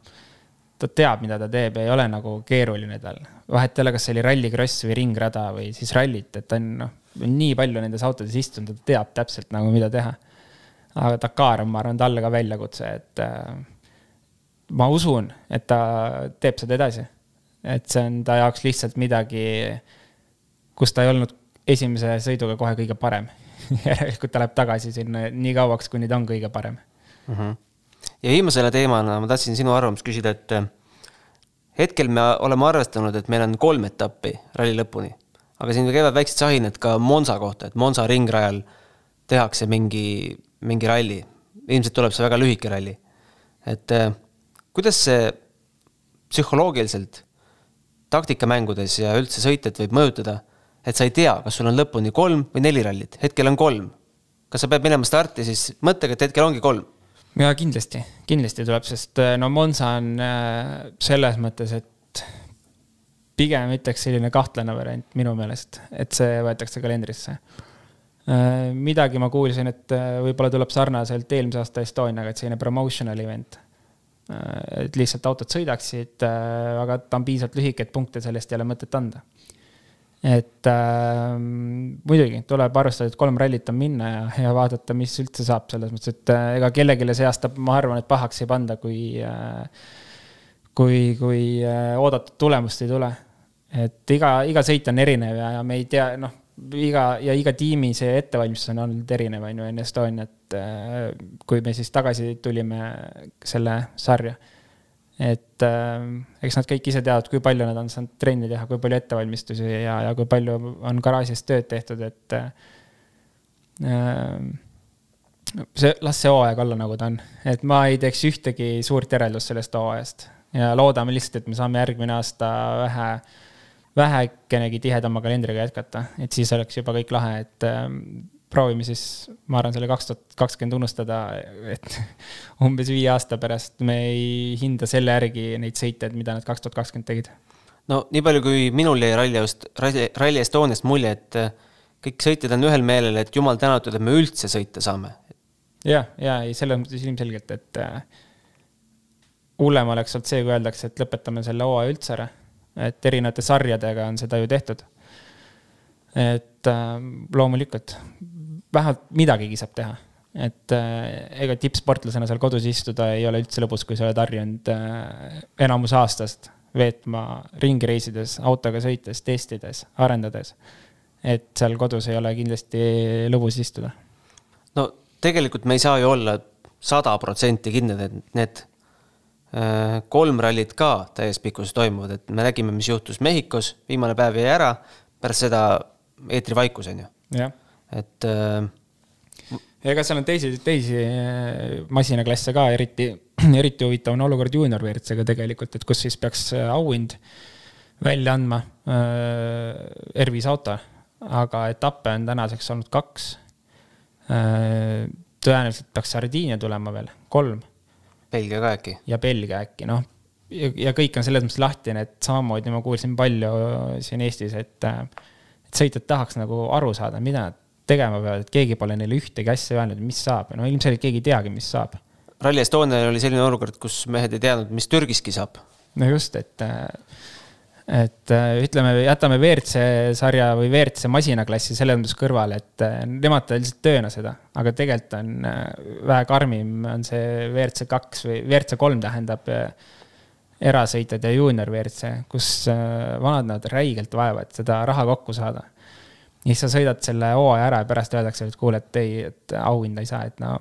ta teab, mida ta teeb, ei ole nagu keeruline tal. vahet ei ole, kas see oli rallikross või ringrada või siis rallit, et ta on noh, nii palju nendes autodes istunud, ta teab täpselt nagu, mida teha. Aga Dakar on, ma arvan, talle ka väljakutse, et äh, ma usun, et ta teeb seda edasi. et see on ta jaoks lihtsalt midagi, kus ta ei olnud esimese sõiduga kohe kõige parem järelikult ta läheb tagasi sinna nii kauaks, kuni ta on kõige parem mm. -hmm ja viimasele teemana ma tahtsin sinu arvamust küsida, et eh, hetkel me oleme arvestanud, et meil on kolm etappi ralli lõpuni, aga siin käivad väiksed sahinad ka Monza kohta, et Monza ringrajal tehakse mingi, mingi ralli. ilmselt tuleb see väga lühike ralli. et eh, kuidas see psühholoogiliselt taktikamängudes ja üldse sõitjat võib mõjutada, et sa ei tea, kas sul on lõpuni kolm või neli rallit, hetkel on kolm. kas sa pead minema starti siis mõttega, et hetkel ongi kolm ja kindlasti, kindlasti tuleb, sest äh, no Monza on äh, selles mõttes, et pigem ütleks selline kahtlane variant minu meelest, et see võetakse kalendrisse. Äh, midagi ma kuulsin, et võib-olla tuleb sarnaselt eelmise aasta Estoniaga, et selline promotional event. et lihtsalt autod sõidaksid, aga ta on piisavalt lühike, et punkte sellest ei ole mõtet anda et äh, muidugi tuleb arvestada, et kolm rallit on minna ja, ja vaadata, mis üldse saab, selles mõttes, et äh, ega kellelegi see aasta, ma arvan, et pahaks ei panda, kui äh,, kui, kui äh, oodatud tulemust ei tule. et iga, iga sõit on erinev ja, ja me ei tea, noh, iga ja iga tiimi see ettevalmistus on olnud erinev, on ju, enne Estoniat äh,, kui me siis tagasi tulime selle sarja et äh, eks nad kõik ise teavad, kui palju nad on saanud trenni teha, kui palju ettevalmistusi ja, ja kui palju on garaažis tööd tehtud, et äh, see, las see hooaeg olla, nagu ta on. et ma ei teeks ühtegi suurt järeldust sellest hooajast ja loodame lihtsalt, et me saame järgmine aasta vähe, vähekenegi tihedama kalendriga jätkata, et siis oleks juba kõik lahe, et äh, proovime siis, ma arvan, selle kaks tuhat kakskümmend unustada, et umbes viie aasta pärast me ei hinda selle järgi neid sõite, mida nad kaks tuhat kakskümmend tegid. no nii palju, kui minul jäi Rally just, Rally Estoniast mulje, et äh, kõik sõitjad on ühel meelel, et jumal tänatud, et me üldse sõita saame. jah, ja ei, selles mõttes ilmselgelt, et äh, hullem oleks olnud see, kui öeldakse, et lõpetame selle hooaja üldse ära. Et erinevate sarjadega on seda ju tehtud. et äh, loomulikult vähemalt midagigi saab teha. et äh, ega tippsportlasena seal kodus istuda ei ole üldse lõbus, kui sa oled harjunud äh, enamus aastast veetma ringi reisides, autoga sõites, testides, arendades. et seal kodus ei ole kindlasti lõbus istuda. no tegelikult me ei saa ju olla sada protsenti kindlad, et need kolm rallit ka täies pikkuses toimuvad, et me nägime, mis juhtus Mehhikos, viimane päev jäi ära, pärast seda eetrivaikus on ju. et äh.... ega seal on teisi, teisi äh, masinaklasse ka, eriti, eriti huvitav on olukord juunior WRC-ga tegelikult, et kus siis peaks äh, auhind välja andma äh, R5 auto, aga etappe on tänaseks olnud kaks äh,. tõenäoliselt peaks Sardiinia tulema veel, kolm. Belgia ka äkki? ja Belgia äkki, noh ja, ja kõik on selles mõttes lahtine, et samamoodi ma kuulsin palju siin Eestis, et, et sõitjad tahaks nagu aru saada, mida nad tegema peavad, et keegi pole neile ühtegi asja öelnud, mis saab, no ilmselgelt keegi ei teagi, mis saab. Rally Estonial oli selline olukord, kus mehed ei teadnud, mis Türgiski saab. no just, et, et ütleme, jätame WRC sarja või WRC masinaklassi selles mõttes kõrvale, et nemad lihtsalt tööna seda, aga tegelikult on vähe karmim on see WRC kaks või WRC kolm tähendab erasõitjad ja juunior WRC, kus vanad näevad räigelt vaeva, et seda raha kokku saada ja siis sa sõidad selle hooaja ära ja pärast öeldakse, et kuule, et ei, et auhinda ei saa, et no.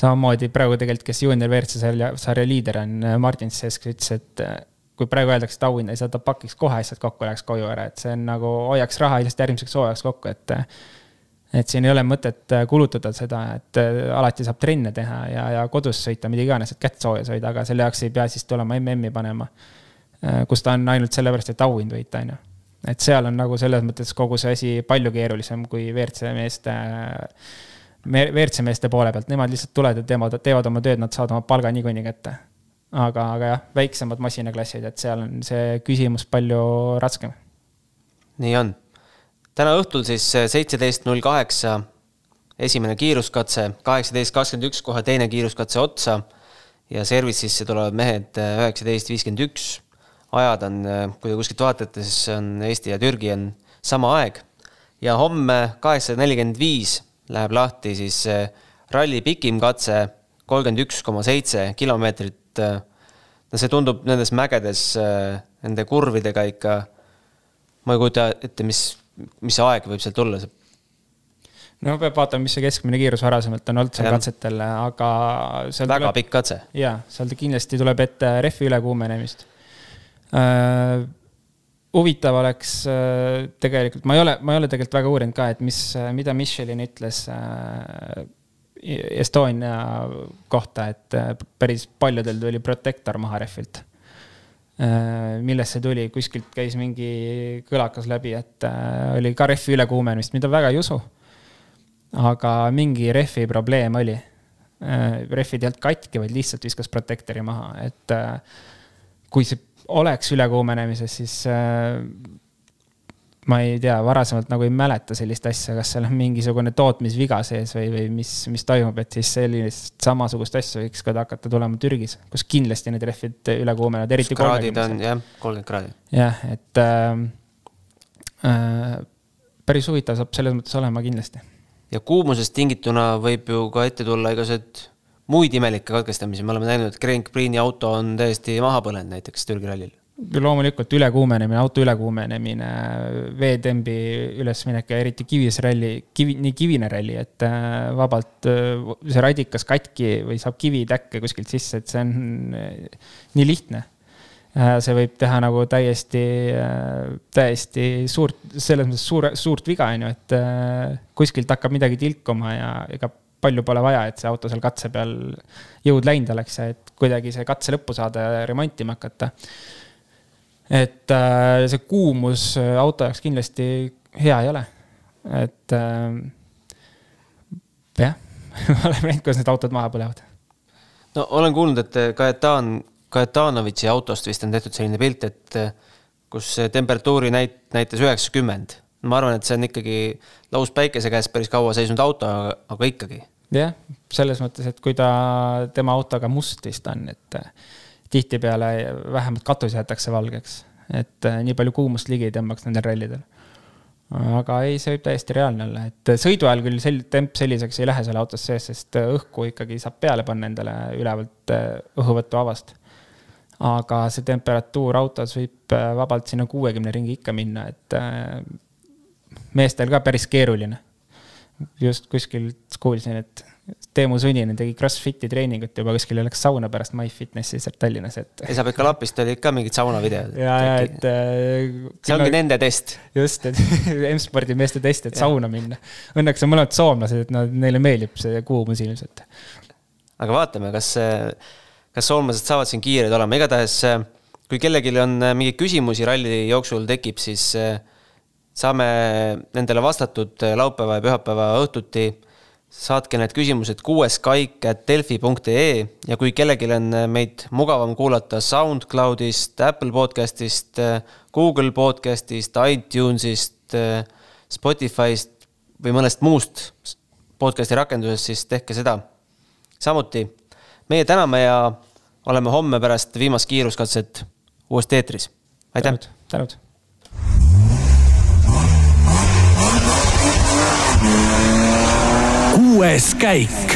samamoodi praegu tegelikult, kes juunior WRC sarja, sarja liider on, Martin Sees, kes ütles, et kui praegu öeldakse, et auhinda ei saa, ta pakiks kohe asjad kokku, läheks koju ära, et see on nagu, hoiaks raha lihtsalt järgmiseks hooajaks kokku, et et siin ei ole mõtet kulutada seda, et alati saab trenne teha ja, ja kodus sõita, mida iganes, et kätt soojas hoida, aga selle jaoks ei pea siis tulema MM-i panema. kus ta on ainult sellepärast, et auhind võita, on ju et seal on nagu selles mõttes kogu see asi palju keerulisem kui WRC meeste, WRC meeste poole pealt, nemad lihtsalt tulevad ja teevad, teevad oma tööd, nad saavad oma palga niikuinii kätte. Aga, aga jah, väiksemad masinaklassid, et seal on see küsimus palju raskem. nii on. täna õhtul siis seitseteist null kaheksa esimene kiiruskatse, kaheksateist kakskümmend üks kohe teine kiiruskatse otsa ja service'isse tulevad mehed üheksateist viiskümmend üks ajad on, äh, kui te kuskilt vaatate, siis on Eesti ja Türgi on sama aeg. ja homme kaheksasada nelikümmend viis läheb lahti siis äh, ralli pikim katse, kolmkümmend üks koma seitse kilomeetrit. Äh, no see tundub nendes mägedes nende kurvidega ikka, ma ei kujuta ette, mis, mis aeg võib sealt tulla, no peab vaatama, mis see keskmine kiirus varasemalt on olnud seal katsetel, aga. väga tuleb, pikk katse. jaa, sealt kindlasti tuleb ette rehvi ülekuumenemist Äh, huvitav oleks äh, tegelikult, ma ei ole, ma ei ole tegelikult väga uurinud ka, et mis, mida Michelin ütles äh, Estonia kohta, et päris paljudel tuli protektor maha rehvilt. millest see tuli, kuskilt käis mingi kõlakas läbi, et oli ka rehvi ülekuumenemist, mida väga ei usu. aga mingi rehvi probleem oli. rehvid ei olnud katki, vaid lihtsalt viskas protektori maha, et kui see oleks ülekuumenemises, siis äh, ma ei tea, varasemalt nagu ei mäleta sellist asja, kas seal on mingisugune tootmisviga sees või, või mis, mis toimub, et siis sellist samasugust asja võiks ka hakata tulema Türgis, kus kindlasti need rehvid üle kuumenevad, eriti. on jah, kolmkümmend kraadi. jah, et äh, äh, päris huvitav saab selles mõttes olema kindlasti. ja kuumusest tingituna võib ju ka ette tulla igasugused muid imelikke katkestamisi, me oleme näinud, et Grand Prix'i auto on täiesti maha põlenud näiteks Türgi rallil. Loomulikult ülekuumenemine, auto ülekuumenemine, veetembi ülesminek ja eriti kivis ralli, kivi, nii kivine ralli, et äh, vabalt äh, see radikas katki või saab kivi täkke kuskilt sisse, et see on äh, nii lihtne see võib teha nagu täiesti, täiesti suurt, selles mõttes suure, suurt viga, on ju, et kuskilt hakkab midagi tilkuma ja ega palju pole vaja, et see auto seal katse peal jõud läinud oleks, et kuidagi see katse lõppu saada ja remontima hakata. Et äh, see kuumus äh, auto jaoks kindlasti hea ei ole, et äh, jah olen näinud, kuidas need autod maha põlevad. no olen kuulnud, et Kajetan, Kajetanovitši autost vist on tehtud selline pilt, et kus temperatuuri näit-, näitas üheksakümmend. Ma arvan, et see on ikkagi laus päikese käes päris kaua seisnud auto, aga ikkagi. Jah, selles mõttes, et kui ta tema autoga must vist on, et äh, tihtipeale vähemalt katus jäetakse valgeks, et äh, nii palju kuumust ligi ei tõmbaks nendel rallidel. aga ei, see võib täiesti reaalne olla, et sõidu ajal küll sel-, temp selliseks ei lähe seal autos sees, sest õhku ikkagi saab peale panna endale ülevalt äh, õhuvõtuavast. aga see temperatuur autos võib vabalt sinna kuuekümne ringi ikka minna, et meestel ka päris keeruline just kuskilt kuulsin, et Teemu Suninen tegi Crossfiti treeningut juba kuskil läks sauna pärast MyFitnessi seal Tallinnas, et. Elisabeth Kalapist olid ka mingid saunavideod. ja, ja et äh,. see ongi nende test. just, et M-spordi meeste test, et ja. sauna minna. Õnneks on mõlemad soomlased, et nad, neile meeldib see kuumus ilmselt. aga vaatame, kas, kas soomlased saavad siin kiired olema, igatahes kui kellelgi on mingeid küsimusi ralli jooksul tekib, siis saame nendele vastatud laupäeva ja pühapäeva õhtuti. Saatke need küsimused kuueskaik.delfi.ee ja kui kellelgi on meid mugavam kuulata SoundCloudist, Apple podcast'ist, Google podcast'ist, iTunes'ist, Spotify'st või mõnest muust podcast'i rakendusest, siis tehke seda. samuti meie täname ja oleme homme pärast viimast kiiruskatset uuesti eetris. aitäh! tänud! escape.